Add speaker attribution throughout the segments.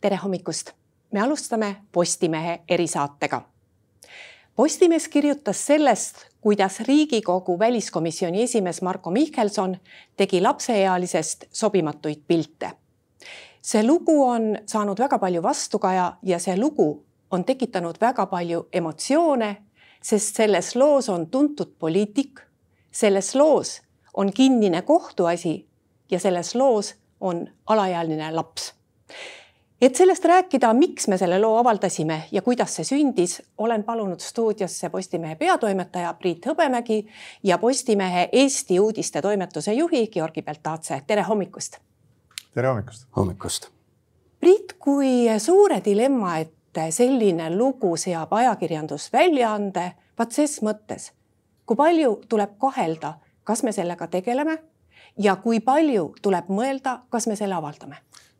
Speaker 1: tere hommikust! me alustame Postimehe erisaatega. Postimees kirjutas sellest, kuidas Riigikogu väliskomisjoni esimees Marko Mihkelson tegi lapseealisest sobimatuid pilte. see lugu on saanud väga palju vastukaja ja see lugu on tekitanud väga palju emotsioone, sest selles loos on tuntud poliitik, selles loos on kinnine kohtuasi ja selles loos on alaealine laps et sellest rääkida, miks me selle loo avaldasime ja kuidas see sündis, olen palunud stuudiosse Postimehe peatoimetaja Priit Hõbemägi ja Postimehe Eesti uudiste toimetuse juhi Georgi Beltatse. tere hommikust.
Speaker 2: tere hommikust.
Speaker 3: hommikust.
Speaker 1: Priit, kui suure dilemma ette selline lugu seab ajakirjandusväljaande, vaat ses mõttes, kui palju tuleb kahelda, kas me sellega tegeleme ja kui palju tuleb mõelda, kas me selle avaldame?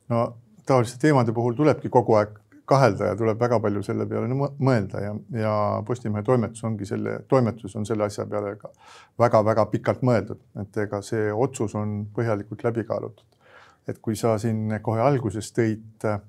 Speaker 2: no taoliste teemade puhul tulebki kogu aeg kahelda ja tuleb väga palju selle peale mõelda ja, ja Postimehe toimetus ongi selle, toimetus on selle asja peale ka väga-väga pikalt mõeldud, et ega see otsus on põhjalikult läbi kaalutud. et kui sa siin kohe alguses tõid äh,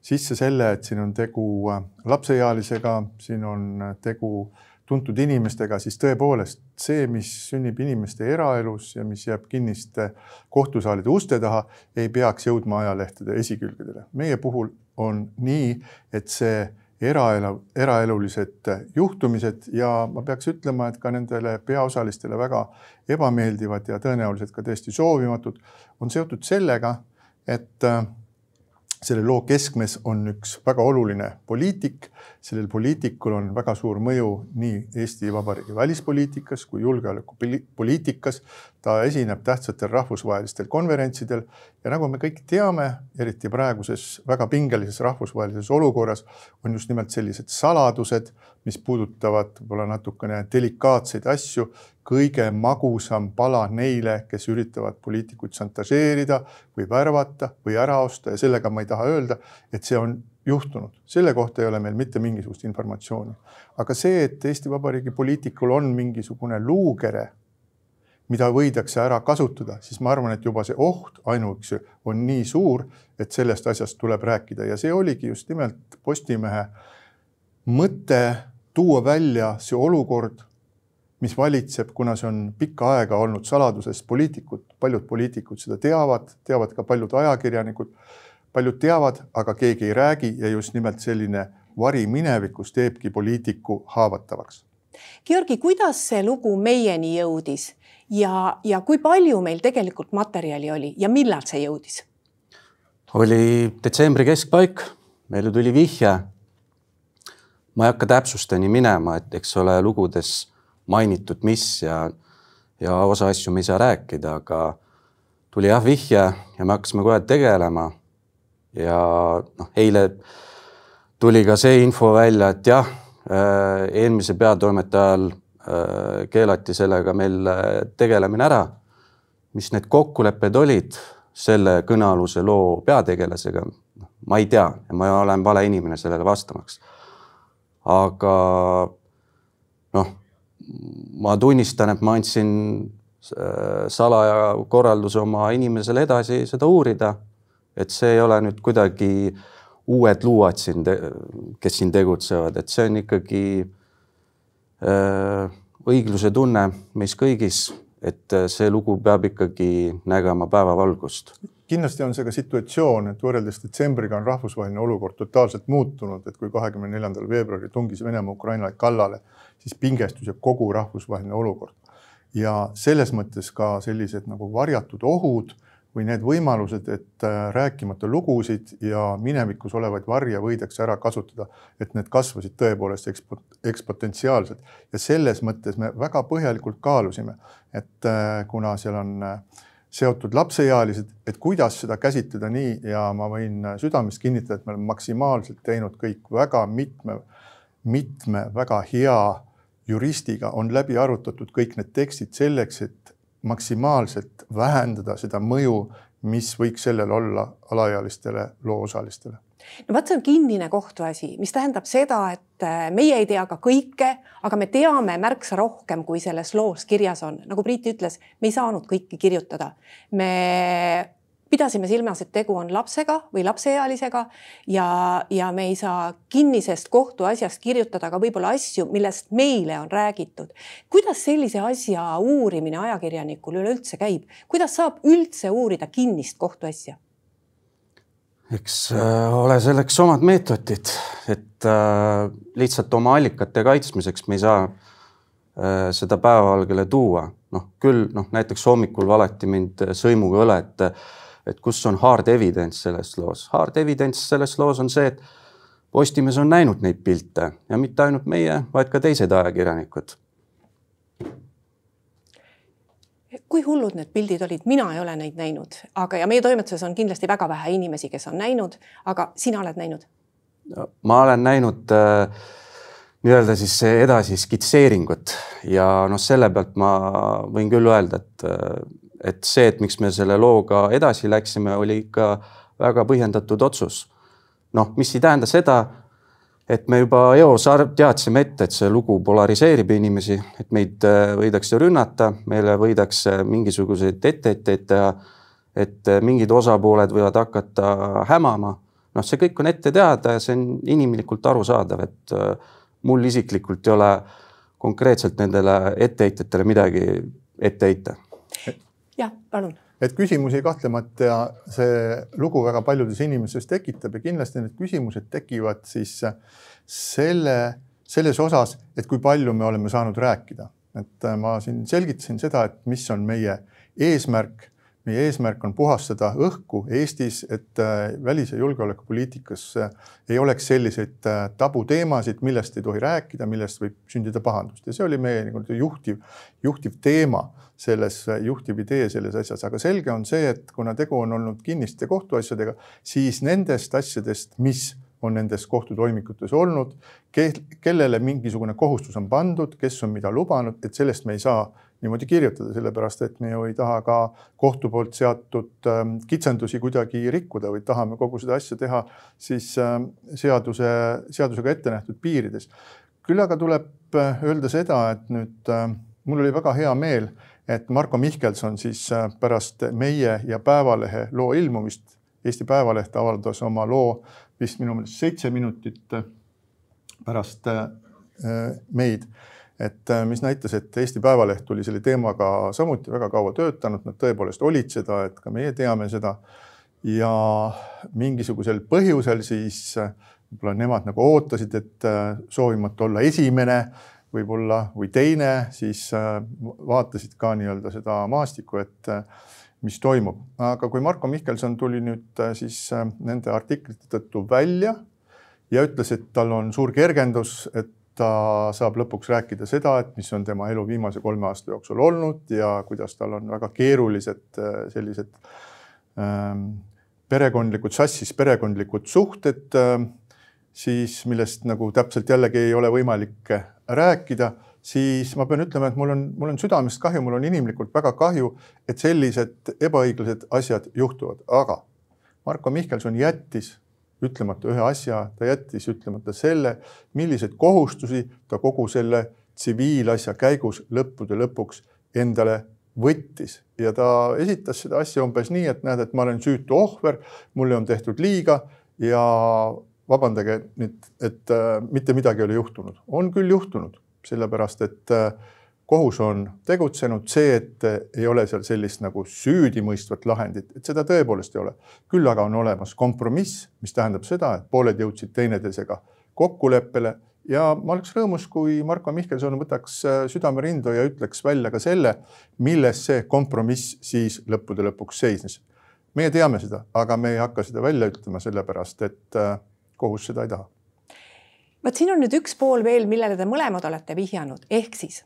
Speaker 2: sisse selle, et siin on tegu äh, lapseealisega, siin on tegu äh, tuntud inimestega, siis tõepoolest see, mis sünnib inimeste eraelus ja mis jääb kinniste kohtusaalide uste taha, ei peaks jõudma ajalehtede esikülgedele. meie puhul on nii, et see eraelu, eraelulised juhtumised ja ma peaks ütlema, et ka nendele peaosalistele väga ebameeldivad ja tõenäoliselt ka täiesti soovimatud, on seotud sellega, et selle loo keskmes on üks väga oluline poliitik. sellel poliitikul on väga suur mõju nii Eesti Vabariigi välispoliitikas kui julgeolekupoliitikas. ta esineb tähtsatel rahvusvahelistel konverentsidel ja nagu me kõik teame, eriti praeguses väga pingelises rahvusvahelises olukorras, on just nimelt sellised saladused, mis puudutavad võib-olla natukene delikaatseid asju, kõige magusam pala neile, kes üritavad poliitikuid šantažeerida või värvata või ära osta. Ja sellega ma ei taha öelda, et see on juhtunud, selle kohta ei ole meil mitte mingisugust informatsiooni. aga see, et Eesti Vabariigi poliitikul on mingisugune luukere, mida võidakse ära kasutada, siis ma arvan, et juba see oht ainuüksi on nii suur, et sellest asjast tuleb rääkida. Ja see oligi just nimelt Postimehe mõte tuua välja see olukord mis valitseb, kuna see on pikka aega olnud saladuses, poliitikud, paljud poliitikud seda teavad, teavad ka paljud ajakirjanikud, paljud teavad, aga keegi ei räägi ja just nimelt selline vari minevikus teebki poliitiku haavatavaks.
Speaker 1: Georgi, kuidas see lugu meieni jõudis ja, ja kui palju meil tegelikult materjali oli ja millal see jõudis?
Speaker 3: oli detsembri keskpaik, meile tuli vihje. ma ei hakka täpsusteni minema, et eks ole, lugudes mainitud, mis ja, ja osa asju me ei saa rääkida, aga tuli jah vihje ja me hakkasime kohe tegelema. ja noh, eile tuli ka see info välja, et jah, äh, eelmise peatoimetaja ajal äh, keelati sellega meil äh, tegelemine ära. mis need kokkulepped olid selle kõnealuse loo peategelasega, noh, ma ei tea ja ma olen vale inimene sellele vastamaks. aga ma tunnistan, et ma andsin äh, salaja korralduse oma inimesele edasi seda uurida. et see ei ole nüüd kuidagi uued luuad siin, kes siin tegutsevad, et see on ikkagi äh, õigluse tunne meis kõigis, et see lugu peab ikkagi nägema päevavalgust
Speaker 2: kindlasti on see ka situatsioon, et võrreldes detsembriga on rahvusvaheline olukord totaalselt muutunud, et kui kahekümne neljandal veebruaril tungis Venemaa Ukrainale kallale, siis pingestus jääb kogu rahvusvaheline olukord. ja selles mõttes ka sellised nagu varjatud ohud või need võimalused, et äh, rääkimata lugusid ja minevikus olevaid varje võidakse ära kasutada, et need kasvasid tõepoolest ekspo-, ekspotentsiaalselt ja selles mõttes me väga põhjalikult kaalusime, et äh, kuna seal on äh, seotud lapseealised, et kuidas seda käsitleda nii ja ma võin südamest kinnitada, et me oleme maksimaalselt teinud kõik väga mitme, mitme väga hea juristiga. On läbi arutatud kõik need tekstid selleks, et maksimaalselt vähendada seda mõju, mis võiks sellel olla alaealistele loosalistele
Speaker 1: no vot, see on kinnine kohtuasi, mis tähendab seda, et äh, meie ei tea ka kõike, aga me teame märksa rohkem, kui selles loos kirjas on. nagu Priit ütles, me ei saanud kõike kirjutada. me pidasime silmas, et tegu on lapsega või lapseealisega ja, ja me ei saa kinnisest kohtuasjast kirjutada ka võib-olla asju, millest meile on räägitud. kuidas sellise asja uurimine ajakirjanikul üleüldse käib, kuidas saab üldse uurida kinnist kohtuasja?
Speaker 3: Eks äh, ole selleks omad meetodid, et äh, lihtsalt oma allikate kaitsmiseks me ei saa äh, seda päevavalgele tuua, noh küll noh, näiteks hommikul valeti mind sõimuga õle, et et kus on hard evidence selles loos. Hard evidence selles loos on see, et Postimees on näinud neid pilte ja mitte ainult meie, vaid ka teised ajakirjanikud.
Speaker 1: Kui hullud need pildid olid, mina ei ole neid näinud, aga, ja meie toimetuses on kindlasti väga vähe inimesi, kes on näinud, aga sina oled näinud?
Speaker 3: ma olen näinud äh, nii-öelda siis edasi skitseeringut ja noh, selle pealt ma võin küll öelda, et äh, et see, et miks me selle looga edasi läksime, oli ikka väga põhjendatud otsus. noh, mis ei tähenda seda, et me juba eos teadsime ette, et see lugu polariseerib inimesi, et meid äh, võidakse rünnata, meile võidakse mingisuguseid etteheiteid teha, et äh, mingid osapooled võivad hakata hämama. noh, see kõik on ette teada ja see on inimlikult arusaadav, et äh, mul isiklikult ei ole konkreetselt nendele etteheitetele midagi ette heita
Speaker 1: jah, palun.
Speaker 2: Et küsimusi kahtlemata see lugu väga paljudes inimestes tekitab ja kindlasti need küsimused tekivad siis selle, selles osas, et kui palju me oleme saanud rääkida. et ma siin selgitasin seda, et mis on meie eesmärk meie eesmärk on puhastada õhku Eestis, et äh, välis- ja julgeolekupoliitikas äh, ei oleks selliseid äh, tabuteemasid, millest ei tohi rääkida, millest võib sündida pahandust. Ja see oli meie nii-öelda juhtiv, juhtiv teema selles, juhtiv idee selles asjas, aga selge on see, et kuna tegu on olnud kinniste kohtuasjadega, siis nendest asjadest, mis on nendes kohtutoimikutes olnud, kellele mingisugune kohustus on pandud, kes on mida lubanud, et sellest me ei saa niimoodi kirjutada, sellepärast et me ju ei taha ka kohtu poolt seatud ähm, kitsendusi kuidagi rikkuda, vaid tahame kogu seda asja teha siis ähm, seaduse, seadusega ette nähtud piirides. küll aga tuleb äh, öelda seda, et nüüd ähm, mul oli väga hea meel, et Marko Mihkelson siis äh, pärast meie ja Päevalehe loo ilmumist, Eesti Päevaleht avaldas oma loo vist minu meelest seitse minutit äh, pärast meid et äh, mis näitas, et Eesti Päevaleht oli selle teemaga samuti väga kaua töötanud, nad tõepoolest olid seda, et ka meie teame seda. ja mingisugusel põhjusel siis äh, võib-olla nemad nagu ootasid, et äh, soovimata olla esimene võib-olla või teine, siis vaatasid ka nii-öelda seda maastikku, et mis toimub. aga kui Marko Mihkelson tuli nüüd siis nende artiklite tõttu välja ja ütles, et tal on suur kergendus, et ta saab lõpuks rääkida seda, et mis on tema elu viimase kolme aasta jooksul olnud ja kuidas tal on väga keerulised äh, sellised ähm, perekondlikud, sassis perekondlikud suhted äh,, siis millest nagu täpselt jällegi ei ole võimalik rääkida, siis ma pean ütlema, et mul on, mul on südamest kahju, mul on inimlikult väga kahju, et sellised ebaõiglased asjad juhtuvad, aga Marko Mihkelson jättis ütlemata ühe asja, ta jättis ütlemata selle, milliseid kohustusi ta kogu selle tsiviilasja käigus lõppude lõpuks endale võttis ja ta esitas seda asja umbes nii, et näed, et ma olen süütu ohver, mulle on tehtud liiga ja vabandage nüüd, et äh, mitte midagi ei ole juhtunud. on küll juhtunud, sellepärast et äh, kohus on tegutsenud, see, et ei ole seal sellist nagu süüdimõistvat lahendit, et seda tõepoolest ei ole. küll aga on olemas kompromiss, mis tähendab seda, et pooled jõudsid teineteisega kokkuleppele ja ma oleks rõõmus, kui Marko Mihkelson võtaks äh, südamerindu ja ütleks välja ka selle, milles see kompromiss siis lõppude lõpuks seisnes. meie teame seda, aga me ei hakka seda välja ütlema, sellepärast et äh, kohus seda ei taha.
Speaker 1: vot siin on nüüd üks pool veel, millele te mõlemad olete vihjanud, ehk siis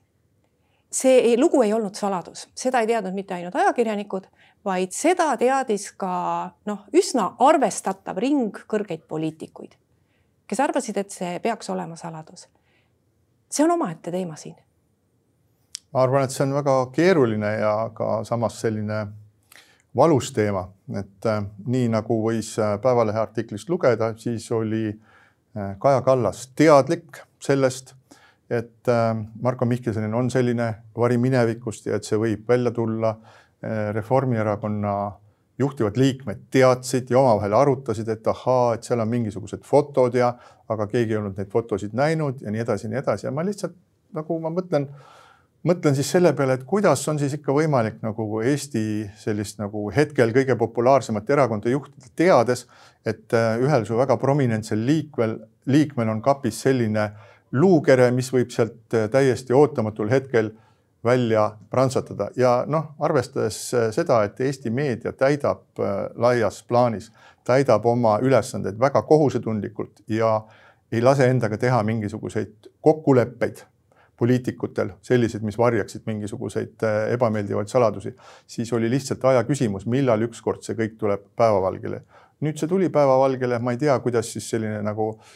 Speaker 1: see ei, lugu ei olnud saladus, seda ei teadnud mitte ainult ajakirjanikud, vaid seda teadis ka noh, üsna arvestatav ring kõrgeid poliitikuid, kes arvasid, et see peaks olema saladus. see on omaette teema siin.
Speaker 2: ma arvan, et see on väga keeruline ja ka samas selline valus teema, et äh, nii nagu võis äh, Päevalehe artiklist lugeda, siis oli äh, Kaja Kallas teadlik sellest et äh, Marko Mihkelsonil on selline vari minevikust ja et see võib välja tulla. Äh, Reformierakonna juhtivad liikmed teadsid ja omavahel arutasid, et ahaa, et seal on mingisugused fotod ja aga keegi ei olnud neid fotosid näinud ja nii edasi ja nii edasi. Ja ma lihtsalt nagu ma mõtlen, mõtlen siis selle peale, et kuidas on siis ikka võimalik nagu Eesti sellist nagu hetkel kõige populaarsemat erakonda juhtida, teades, et äh, ühel su väga prominentsel liikvel, liikmel on kapis selline luukere, mis võib sealt äh, täiesti ootamatul hetkel välja prantsatada ja noh, arvestades äh, seda, et Eesti meedia täidab äh, laias plaanis, täidab oma ülesandeid väga kohusetundlikult ja ei lase endaga teha mingisuguseid kokkuleppeid poliitikutel, selliseid, mis varjaksid mingisuguseid ebameeldivaid saladusi, siis oli lihtsalt aja küsimus, millal ükskord see kõik tuleb päevavalgele. nüüd see tuli päevavalgele, ma ei tea, kuidas siis selline nagu äh,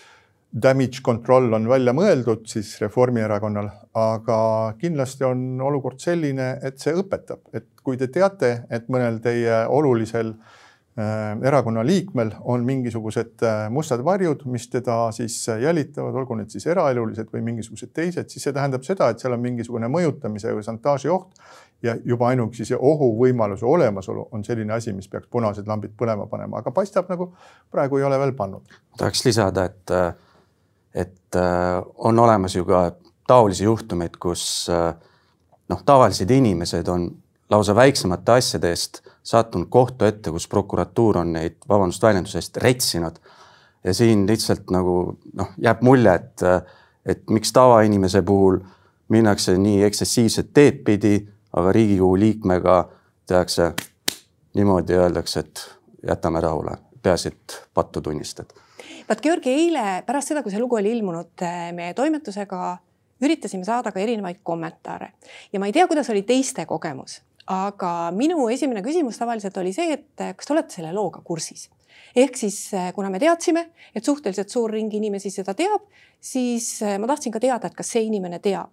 Speaker 2: damage control on välja mõeldud siis Reformierakonnal, aga kindlasti on olukord selline, et see õpetab, et kui te teate, et mõnel teie olulisel äh, erakonna liikmel on mingisugused äh, mustad varjud, mis teda siis jälitavad, olgu need siis eraelulised või mingisugused teised, siis see tähendab seda, et seal on mingisugune mõjutamise või šantaaži oht ja juba ainuüksi see ohuvõimaluse olemasolu on selline asi, mis peaks punased lambid põlema panema, aga paistab nagu praegu ei ole veel pannud.
Speaker 3: tahaks lisada, et äh, et äh, on olemas ju ka taolisi juhtumeid, kus äh, noh, tavalised inimesed on lausa väiksemate asjade eest sattunud kohtu ette, kus prokuratuur on neid, vabandust väljenduse eest, retsinud. ja siin lihtsalt nagu noh, jääb mulje, et, et miks tavainimese puhul minnakse nii eksessiivset teed pidi, aga Riigikogu liikmega tehakse niimoodi, öeldakse, et jätame rahule, peaasi, et pattu tunnistad
Speaker 1: vaat Georgi eile pärast seda, kui see lugu oli ilmunud, eh, me toimetusega üritasime saada ka erinevaid kommentaare ja ma ei tea, kuidas oli teiste kogemus, aga minu esimene küsimus tavaliselt oli see, et eh, kas te olete selle looga kursis ehk siis eh, kuna me teadsime, et suhteliselt suur ring inimesi seda teab, siis ma tahtsin ka teada, et kas see inimene teab.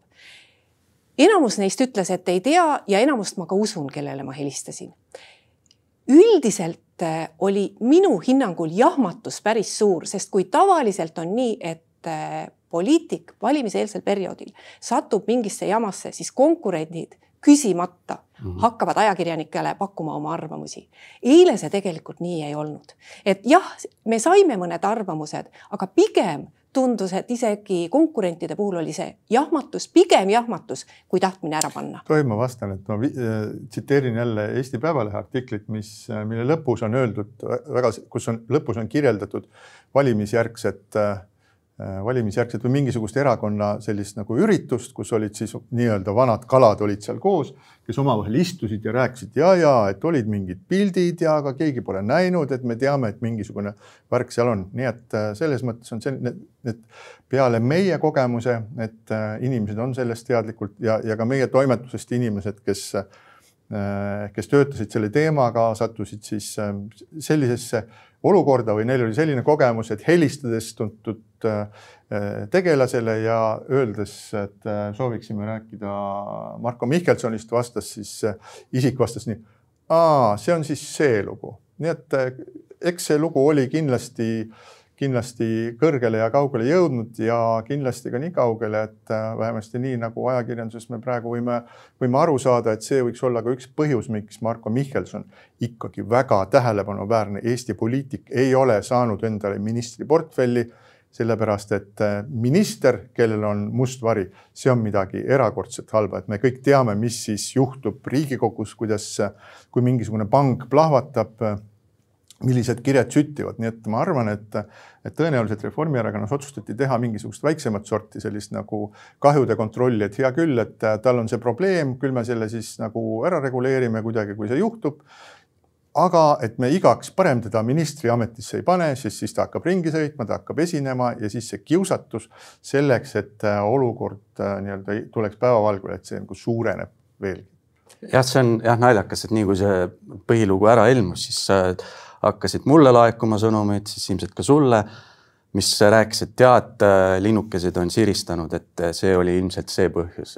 Speaker 1: enamus neist ütles, et ei tea ja enamust ma ka usun, kellele ma helistasin. üldiselt Äh, oli minu hinnangul jahmatus päris suur, sest kui tavaliselt on nii, et äh, poliitik valimiseelsel perioodil satub mingisse jamasse, siis konkurendid küsimata mm -hmm. hakkavad ajakirjanikele pakkuma oma arvamusi. eile see tegelikult nii ei olnud, et jah, me saime mõned arvamused, aga pigem tundus, et isegi konkurentide puhul oli see jahmatus, pigem jahmatus, kui tahtmine ära panna.
Speaker 2: tohib, ma vastan, et ma äh, tsiteerin jälle Eesti Päevalehe artiklit, mis, äh, mille lõpus on öeldud väga, kus on lõpus on kirjeldatud valimisjärgset äh, Äh, valimisjärgset või mingisugust erakonna sellist nagu üritust, kus olid siis nii-öelda vanad kalad olid seal koos, kes omavahel istusid ja rääkisid ja, ja et olid mingid pildid ja aga keegi pole näinud, et me teame, et mingisugune värk seal on, nii et äh, selles mõttes on selline, et peale meie kogemuse, et äh, inimesed on sellest teadlikult ja, ja ka meie toimetusest inimesed, kes kes töötasid selle teemaga, sattusid siis sellisesse olukorda või neil oli selline kogemus, et helistades tuntud äh, tegelasele ja öeldes, et äh, sooviksime rääkida Marko Mihkelsonist, vastas siis, äh, isik vastas nii. see on siis see lugu, nii et eks see lugu oli kindlasti kindlasti kõrgele ja kaugele jõudnud ja kindlasti ka nii kaugele, et äh, vähemasti nii nagu ajakirjanduses me praegu võime, võime aru saada, et see võiks olla ka üks põhjus, miks Marko Mihkelson, ikkagi väga tähelepanuväärne Eesti poliitik, ei ole saanud endale ministriportfelli sellepärast et äh, minister, kellel on must vari, see on midagi erakordselt halba, et me kõik teame, mis siis juhtub Riigikogus, kuidas, kui mingisugune pank plahvatab millised kirjad süttivad, nii et ma arvan, et, et tõenäoliselt Reformierakonnas otsustati teha mingisugust väiksemat sorti sellist nagu kahjude kontrolli, et hea küll, et tal on see probleem, küll me selle siis nagu ära reguleerime kuidagi, kui see juhtub. Aga et me igaks parem teda ministriametisse ei pane, sest siis ta hakkab ringi sõitma, ta hakkab esinema ja siis see kiusatus selleks, et olukord äh, nii-öelda tuleks päevavalgule, et see nagu suureneb veelgi
Speaker 3: jah, see on jah naljakas, et nii kui see põhilugu ära ilmus, siis äh, hakkasid mulle laekuma sõnumeid, siis ilmselt ka sulle, mis rääkis, et tead, linnukesed on siristanud, et see oli ilmselt see põhjus.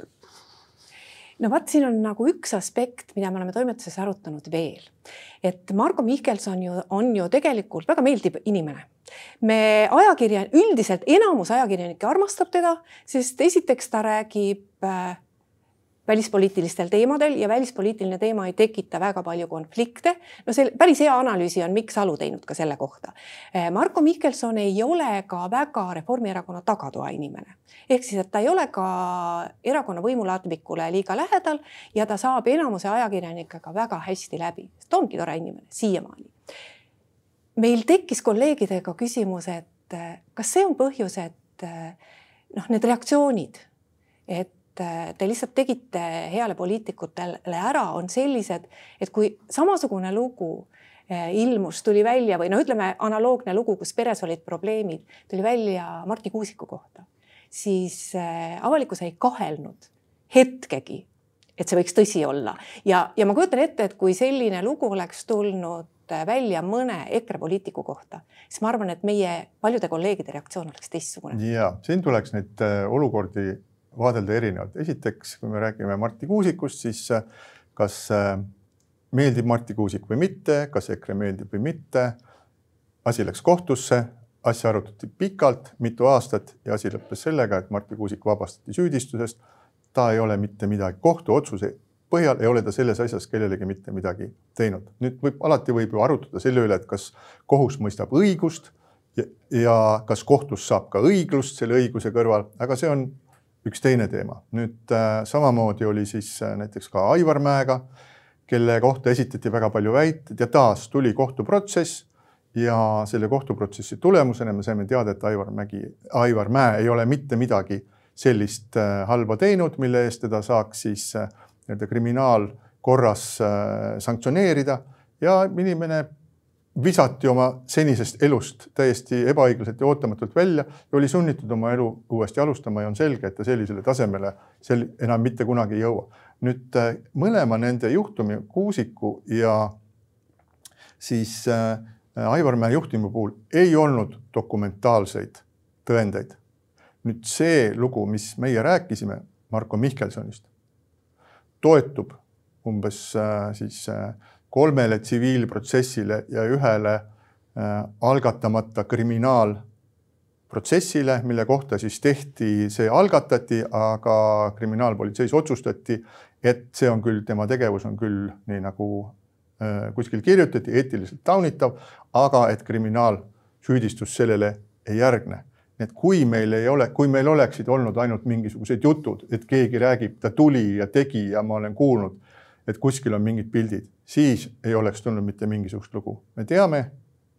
Speaker 1: No vot, siin on nagu üks aspekt, mida me oleme toimetuses arutanud veel, et Margo Mihkelson ju on ju tegelikult väga meeldiv inimene. Me ajakirja, üldiselt enamus ajakirjanikke armastab teda, sest esiteks ta räägib äh, välispoliitilistel teemadel ja välispoliitiline teema ei tekita väga palju konflikte. no see päris hea analüüsi on Mikk Salu teinud ka selle kohta. Eh, Marko Mihkelson ei ole ka väga Reformierakonna tagatoa inimene. ehk siis, et ta ei ole ka erakonna võimuladvikule liiga lähedal ja ta saab enamuse ajakirjanikega väga hästi läbi. ta ongi tore inimene siiamaani. meil tekkis kolleegidega küsimus, et eh, kas see on põhjus, et eh, noh, need reaktsioonid, et te lihtsalt tegite heale poliitikutele ära, on sellised, et kui samasugune lugu äh, ilmus, tuli välja või no ütleme, analoogne lugu, kus peres olid probleemid, tuli välja Marti Kuusiku kohta, siis äh, avalikkus ei kahelnud hetkegi, et see võiks tõsi olla ja, ja ma kujutan ette, et kui selline lugu oleks tulnud välja mõne EKRE poliitiku kohta, siis ma arvan, et meie paljude kolleegide reaktsioon oleks teistsugune.
Speaker 2: ja siin tuleks neid olukordi vaadelda erinevalt. esiteks, kui me räägime Marti Kuusikust, siis äh, kas äh, meeldib Marti Kuusik või mitte, kas EKRE meeldib või mitte. asi läks kohtusse, asja arutati pikalt, mitu aastat ja asi lõppes sellega, et Marti Kuusik vabastati süüdistusest. ta ei ole mitte midagi, kohtuotsuse põhjal ei ole ta selles asjas kellelegi mitte midagi teinud. nüüd võib, alati võib ju arutada selle üle, et kas kohus mõistab õigust ja, ja kas kohtus saab ka õiglust selle õiguse kõrval, aga see on üks teine teema. nüüd äh, samamoodi oli siis äh, näiteks ka Aivar Mäega, kelle kohta esitati väga palju väiteid ja taas tuli kohtuprotsess ja selle kohtuprotsessi tulemusena me saime teada, et Aivar Mägi, Aivar Mäe ei ole mitte midagi sellist äh, halba teinud, mille eest teda saaks siis nii-öelda kriminaalkorras sanktsioneerida ja inimene visati oma senisest elust täiesti ebaõiglaselt ja ootamatult välja ja oli sunnitud oma elu uuesti alustama ja on selge, et ta sellisele tasemele sel enam mitte kunagi ei jõua. nüüd äh, mõlema nende juhtumi, Kuusiku ja siis äh, Aivar Mäe juhtumi puhul ei olnud dokumentaalseid tõendeid. nüüd see lugu, mis meie rääkisime Marko Mihkelsonist, toetub umbes äh, siis kolmele tsiviilprotsessile ja ühele äh, algatamata kriminaalprotsessile, mille kohta siis tehti, see algatati, aga kriminaalpolitseis otsustati, et see on küll, tema tegevus on küll nii nagu äh, kuskil kirjutati, eetiliselt taunitav, aga et kriminaalsüüdistus sellele ei järgne. Et kui meil ei ole, kui meil oleksid olnud ainult mingisugused jutud, et keegi räägib, ta tuli ja tegi ja ma olen kuulnud, et kuskil on mingid pildid, siis ei oleks tulnud mitte mingisugust lugu. me teame,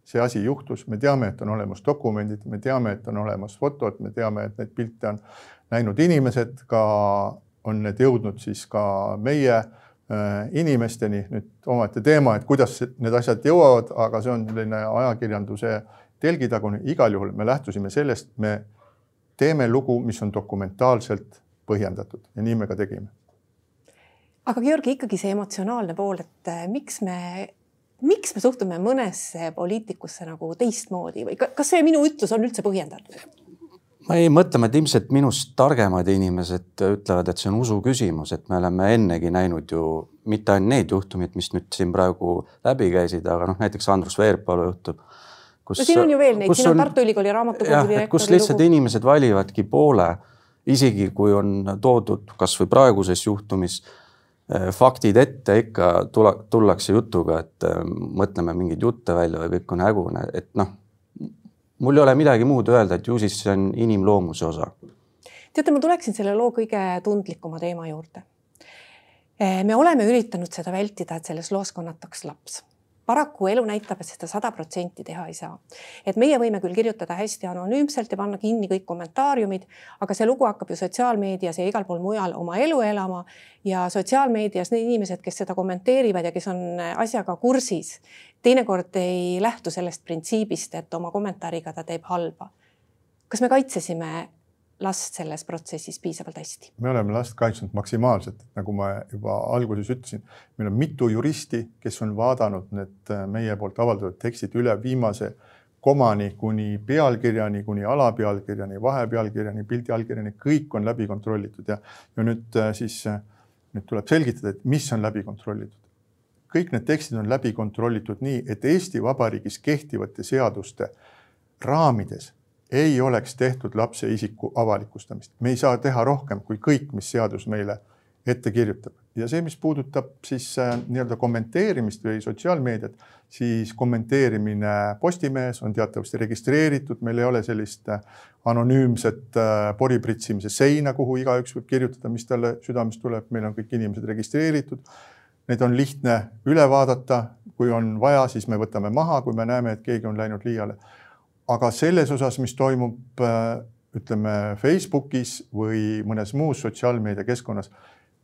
Speaker 2: see asi juhtus, me teame, et on olemas dokumendid, me teame, et on olemas fotod, me teame, et neid pilte on näinud inimesed, ka on need jõudnud siis ka meie äh, inimesteni. nüüd omaette teema, et kuidas need asjad jõuavad, aga see on selline ajakirjanduse telgitagune. igal juhul me lähtusime sellest, me teeme lugu, mis on dokumentaalselt põhjendatud ja nii me ka tegime
Speaker 1: aga Georgi ikkagi see emotsionaalne pool, et äh, miks me, miks me suhtume mõnesse poliitikusse nagu teistmoodi või kas see minu ütlus on üldse põhjendatud?
Speaker 3: ma ei mõtle, et ilmselt minust targemad inimesed ütlevad, et see on usu küsimus, et me oleme ennegi näinud ju mitte ainult need juhtumid, mis nüüd siin praegu läbi käisid, aga noh, näiteks Andrus Veerpalu juhtum.
Speaker 1: no siin on ju veel neid, siin on Tartu Ülikooli raamatukogu direktori
Speaker 3: kus lihtsalt lugu. inimesed valivadki poole, isegi kui on toodud kasvõi praeguses juhtumis faktid ette ikka tula, tullakse jutuga, et äh, mõtleme mingeid jutte välja või kõik on hägune, et noh, mul ei ole midagi muud öelda, et ju siis see on inimloomuse osa.
Speaker 1: teate, ma tuleksin selle loo kõige tundlikuma teema juurde. Äh, me oleme üritanud seda vältida, et selles loos kannataks laps paraku elu näitab, et seda sada protsenti teha ei saa. et meie võime küll kirjutada hästi anonüümselt ja panna kinni kõik kommentaariumid, aga see lugu hakkab ju sotsiaalmeedias ja igal pool mujal oma elu elama ja sotsiaalmeedias need inimesed, kes seda kommenteerivad ja kes on asjaga kursis, teinekord ei lähtu sellest printsiibist, et oma kommentaariga ta teeb halba. kas me kaitsesime last selles protsessis piisavalt hästi?
Speaker 2: me oleme last kaitsnud maksimaalselt, nagu ma juba alguses ütlesin, meil on mitu juristi, kes on vaadanud need äh, meie poolt avaldatud tekstid üle viimase komani kuni pealkirjani, kuni alapealkirjani, vahepealkirjani, pildi allkirjani, kõik on läbi kontrollitud ja, ja nüüd äh, siis äh, nüüd tuleb selgitada, et mis on läbi kontrollitud. kõik need tekstid on läbi kontrollitud nii, et Eesti Vabariigis kehtivate seaduste raamides ei oleks tehtud lapse isiku avalikustamist. me ei saa teha rohkem kui kõik, mis seadus meile ette kirjutab ja see, mis puudutab siis äh, nii-öelda kommenteerimist või sotsiaalmeediat, siis kommenteerimine Postimehes on teatavasti registreeritud, meil ei ole sellist äh, anonüümset äh, poripritsimise seina, kuhu igaüks võib kirjutada, mis talle südamest tuleb, meil on kõik inimesed registreeritud. Need on lihtne üle vaadata, kui on vaja, siis me võtame maha, kui me näeme, et keegi on läinud liiale. Aga selles osas, mis toimub ütleme Facebookis või mõnes muus sotsiaalmeediakeskkonnas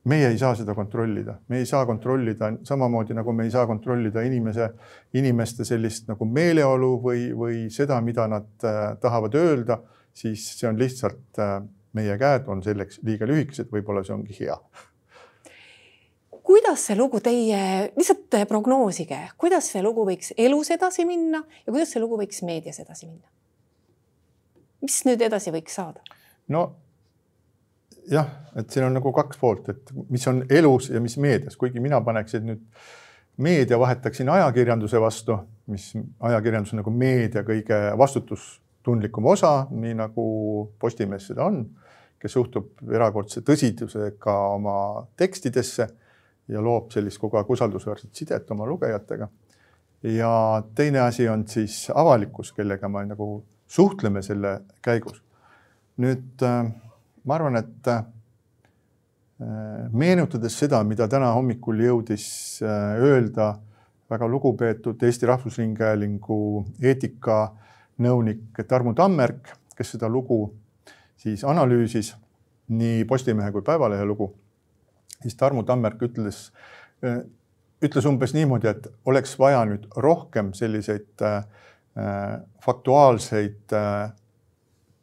Speaker 2: meie ei saa seda kontrollida, me ei saa kontrollida samamoodi nagu me ei saa kontrollida inimese, inimeste sellist nagu meeleolu või, või seda, mida nad äh, tahavad öelda, siis see on lihtsalt äh, meie käed on selleks liiga lühikesed, võib-olla see ongi hea.
Speaker 1: Kuidas see lugu teie, lihtsalt prognoosige, kuidas see lugu võiks elus edasi minna ja kuidas see lugu võiks meedias edasi minna? mis nüüd edasi võiks saada?
Speaker 2: no jah, et siin on nagu kaks poolt, et mis on elus ja mis meedias, kuigi mina paneksin nüüd meedia vahetaksin ajakirjanduse vastu, mis ajakirjandus on nagu meedia kõige vastutustundlikum osa, nii nagu Postimees seda on, kes suhtub erakordse tõsidusega oma tekstidesse ja loob sellist kogu aeg usaldusväärset sidet oma lugejatega. ja teine asi on siis avalikkus, kellega me nagu suhtleme selle käigus. nüüd äh, ma arvan, et äh, meenutades seda, mida täna hommikul jõudis äh, öelda väga lugupeetud Eesti Rahvusringhäälingu eetikanõunik Tarmu Tammerk, kes seda lugu siis analüüsis, nii Postimehe kui Päevalehe lugu, siis Tarmu Tammerk ütles, äh, ütles umbes niimoodi, et oleks vaja nüüd rohkem selliseid faktuaalseid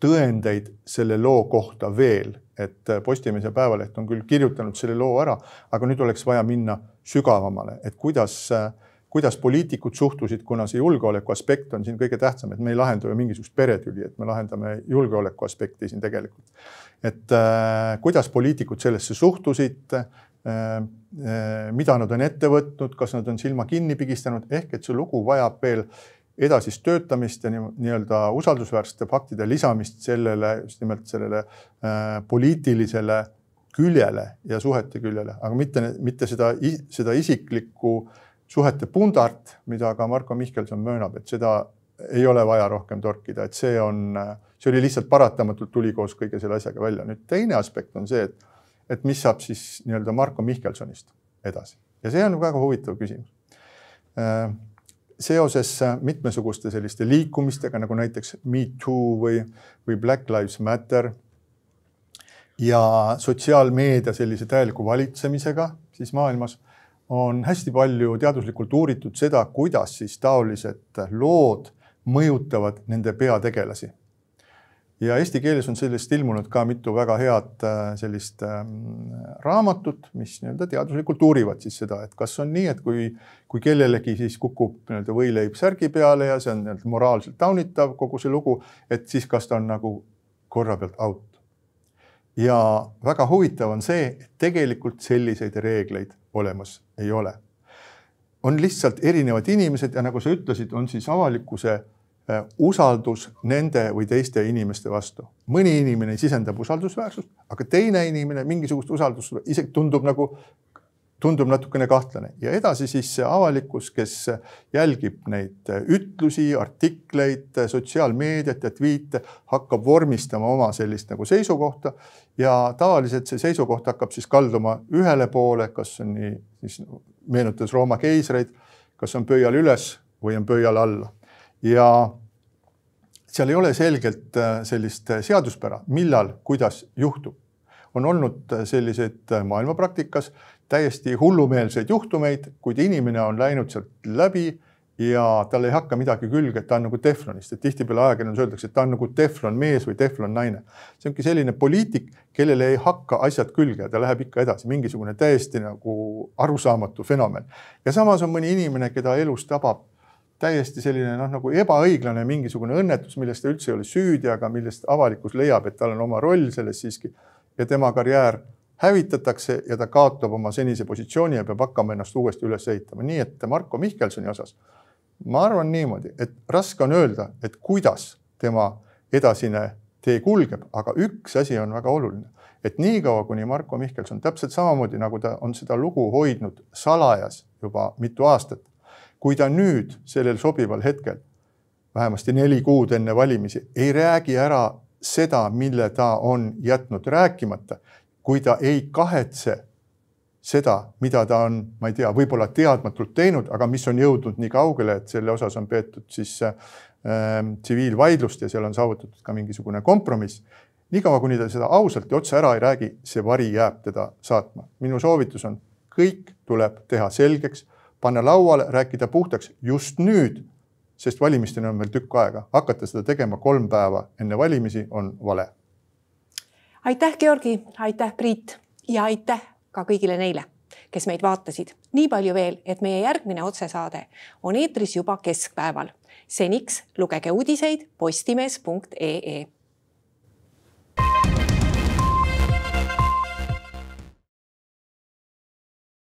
Speaker 2: tõendeid selle loo kohta veel, et Postimees ja Päevaleht on küll kirjutanud selle loo ära, aga nüüd oleks vaja minna sügavamale, et kuidas, kuidas poliitikud suhtusid, kuna see julgeoleku aspekt on siin kõige tähtsam, et me ei lahenda ju mingisugust peretüli, et me lahendame julgeoleku aspekti siin tegelikult. et äh, kuidas poliitikud sellesse suhtusid äh,, äh, mida nad on ette võtnud, kas nad on silma kinni pigistanud, ehk et see lugu vajab veel edasist töötamist ja nii-öelda nii usaldusväärsete faktide lisamist sellele, just nimelt sellele äh, poliitilisele küljele ja suhete küljele, aga mitte, mitte seda, seda isiklikku suhete pundart, mida ka Marko Mihkelson möönab, et seda ei ole vaja rohkem torkida, et see on, see oli lihtsalt paratamatult tuli koos kõige selle asjaga välja. nüüd teine aspekt on see, et, et mis saab siis nii-öelda Marko Mihkelsonist edasi ja see on väga huvitav küsimus äh, seoses mitmesuguste selliste liikumistega nagu näiteks Me Too või, või Black Lives Matter ja sotsiaalmeedia sellise täieliku valitsemisega siis maailmas on hästi palju teaduslikult uuritud seda, kuidas siis taolised lood mõjutavad nende peategelasi ja eesti keeles on sellest ilmunud ka mitu väga head äh, sellist ähm, raamatut, mis nii-öelda teaduslikult uurivad siis seda, et kas on nii, et kui, kui kellelegi siis kukub nii-öelda võileib särgi peale ja see on nii-öelda moraalselt taunitav kogu see lugu, et siis kas ta on nagu korra pealt out. ja väga huvitav on see, et tegelikult selliseid reegleid olemas ei ole. on lihtsalt erinevad inimesed ja nagu sa ütlesid, on siis avalikkuse Äh, usaldus nende või teiste inimeste vastu. mõni inimene sisendab usaldusväärsust, aga teine inimene mingisugust usaldust isegi tundub nagu, tundub natukene kahtlane. Ja edasi siis see avalikkus, kes jälgib neid ütlusi, artikleid, sotsiaalmeediat ja tweet'e, hakkab vormistama oma sellist nagu seisukohta. Ja tavaliselt see seisukoht hakkab siis kalduma ühele poole, kas on nii, siis meenutas Rooma keisreid, kas on pöial üles või on pöial alla. Ja seal ei ole selgelt äh, sellist äh, seaduspära, millal, kuidas juhtub. on olnud äh, selliseid maailmapraktikas täiesti hullumeelseid juhtumeid, kuid inimene on läinud sealt läbi ja tal ei hakka midagi külge, et ta on nagu teflonist, et tihtipeale ajakirjanduses öeldakse, et ta on nagu teflon mees või teflon naine. see ongi selline poliitik, kellele ei hakka asjad külge ta läheb ikka edasi, mingisugune täiesti nagu arusaamatu fenomen. ja samas on mõni inimene, keda elus tabab täiesti selline noh, nagu ebaõiglane mingisugune õnnetus, milles ta üldse ei ole süüdi, aga millest avalikkus leiab, et tal on oma roll selles siiski ja tema karjäär hävitatakse ja ta kaotab oma senise positsiooni ja peab hakkama ennast uuesti üles ehitama, nii et Marko Mihkelsoni osas ma arvan niimoodi, et raske on öelda, et kuidas tema edasine tee kulgeb, aga üks asi on väga oluline, et niikaua, kuni Marko Mihkelson täpselt samamoodi nagu ta on seda lugu hoidnud salajas juba mitu aastat, kui ta nüüd sellel sobival hetkel, vähemasti neli kuud enne valimisi, ei räägi ära seda, mille ta on jätnud rääkimata, kui ta ei kahetse seda, mida ta on, ma ei tea, võib-olla teadmatult teinud, aga mis on jõudnud nii kaugele, et selle osas on peetud siis äh, tsiviilvaidlust ja seal on saavutatud ka mingisugune kompromiss. niikaua, kuni ta seda ausalt ja otse ära ei räägi, see vari jääb teda saatma. minu soovitus on, kõik tuleb teha selgeks, panna lauale, rääkida puhtaks just nüüd, sest valimisteni on veel tükk aega. hakata seda tegema kolm päeva enne valimisi on vale.
Speaker 1: Aitäh, Georgi, aitäh, Priit ja aitäh ka kõigile neile, kes meid vaatasid. nii palju veel, et meie järgmine otsesaade on eetris juba keskpäeval. seniks lugege uudiseid postimees.ee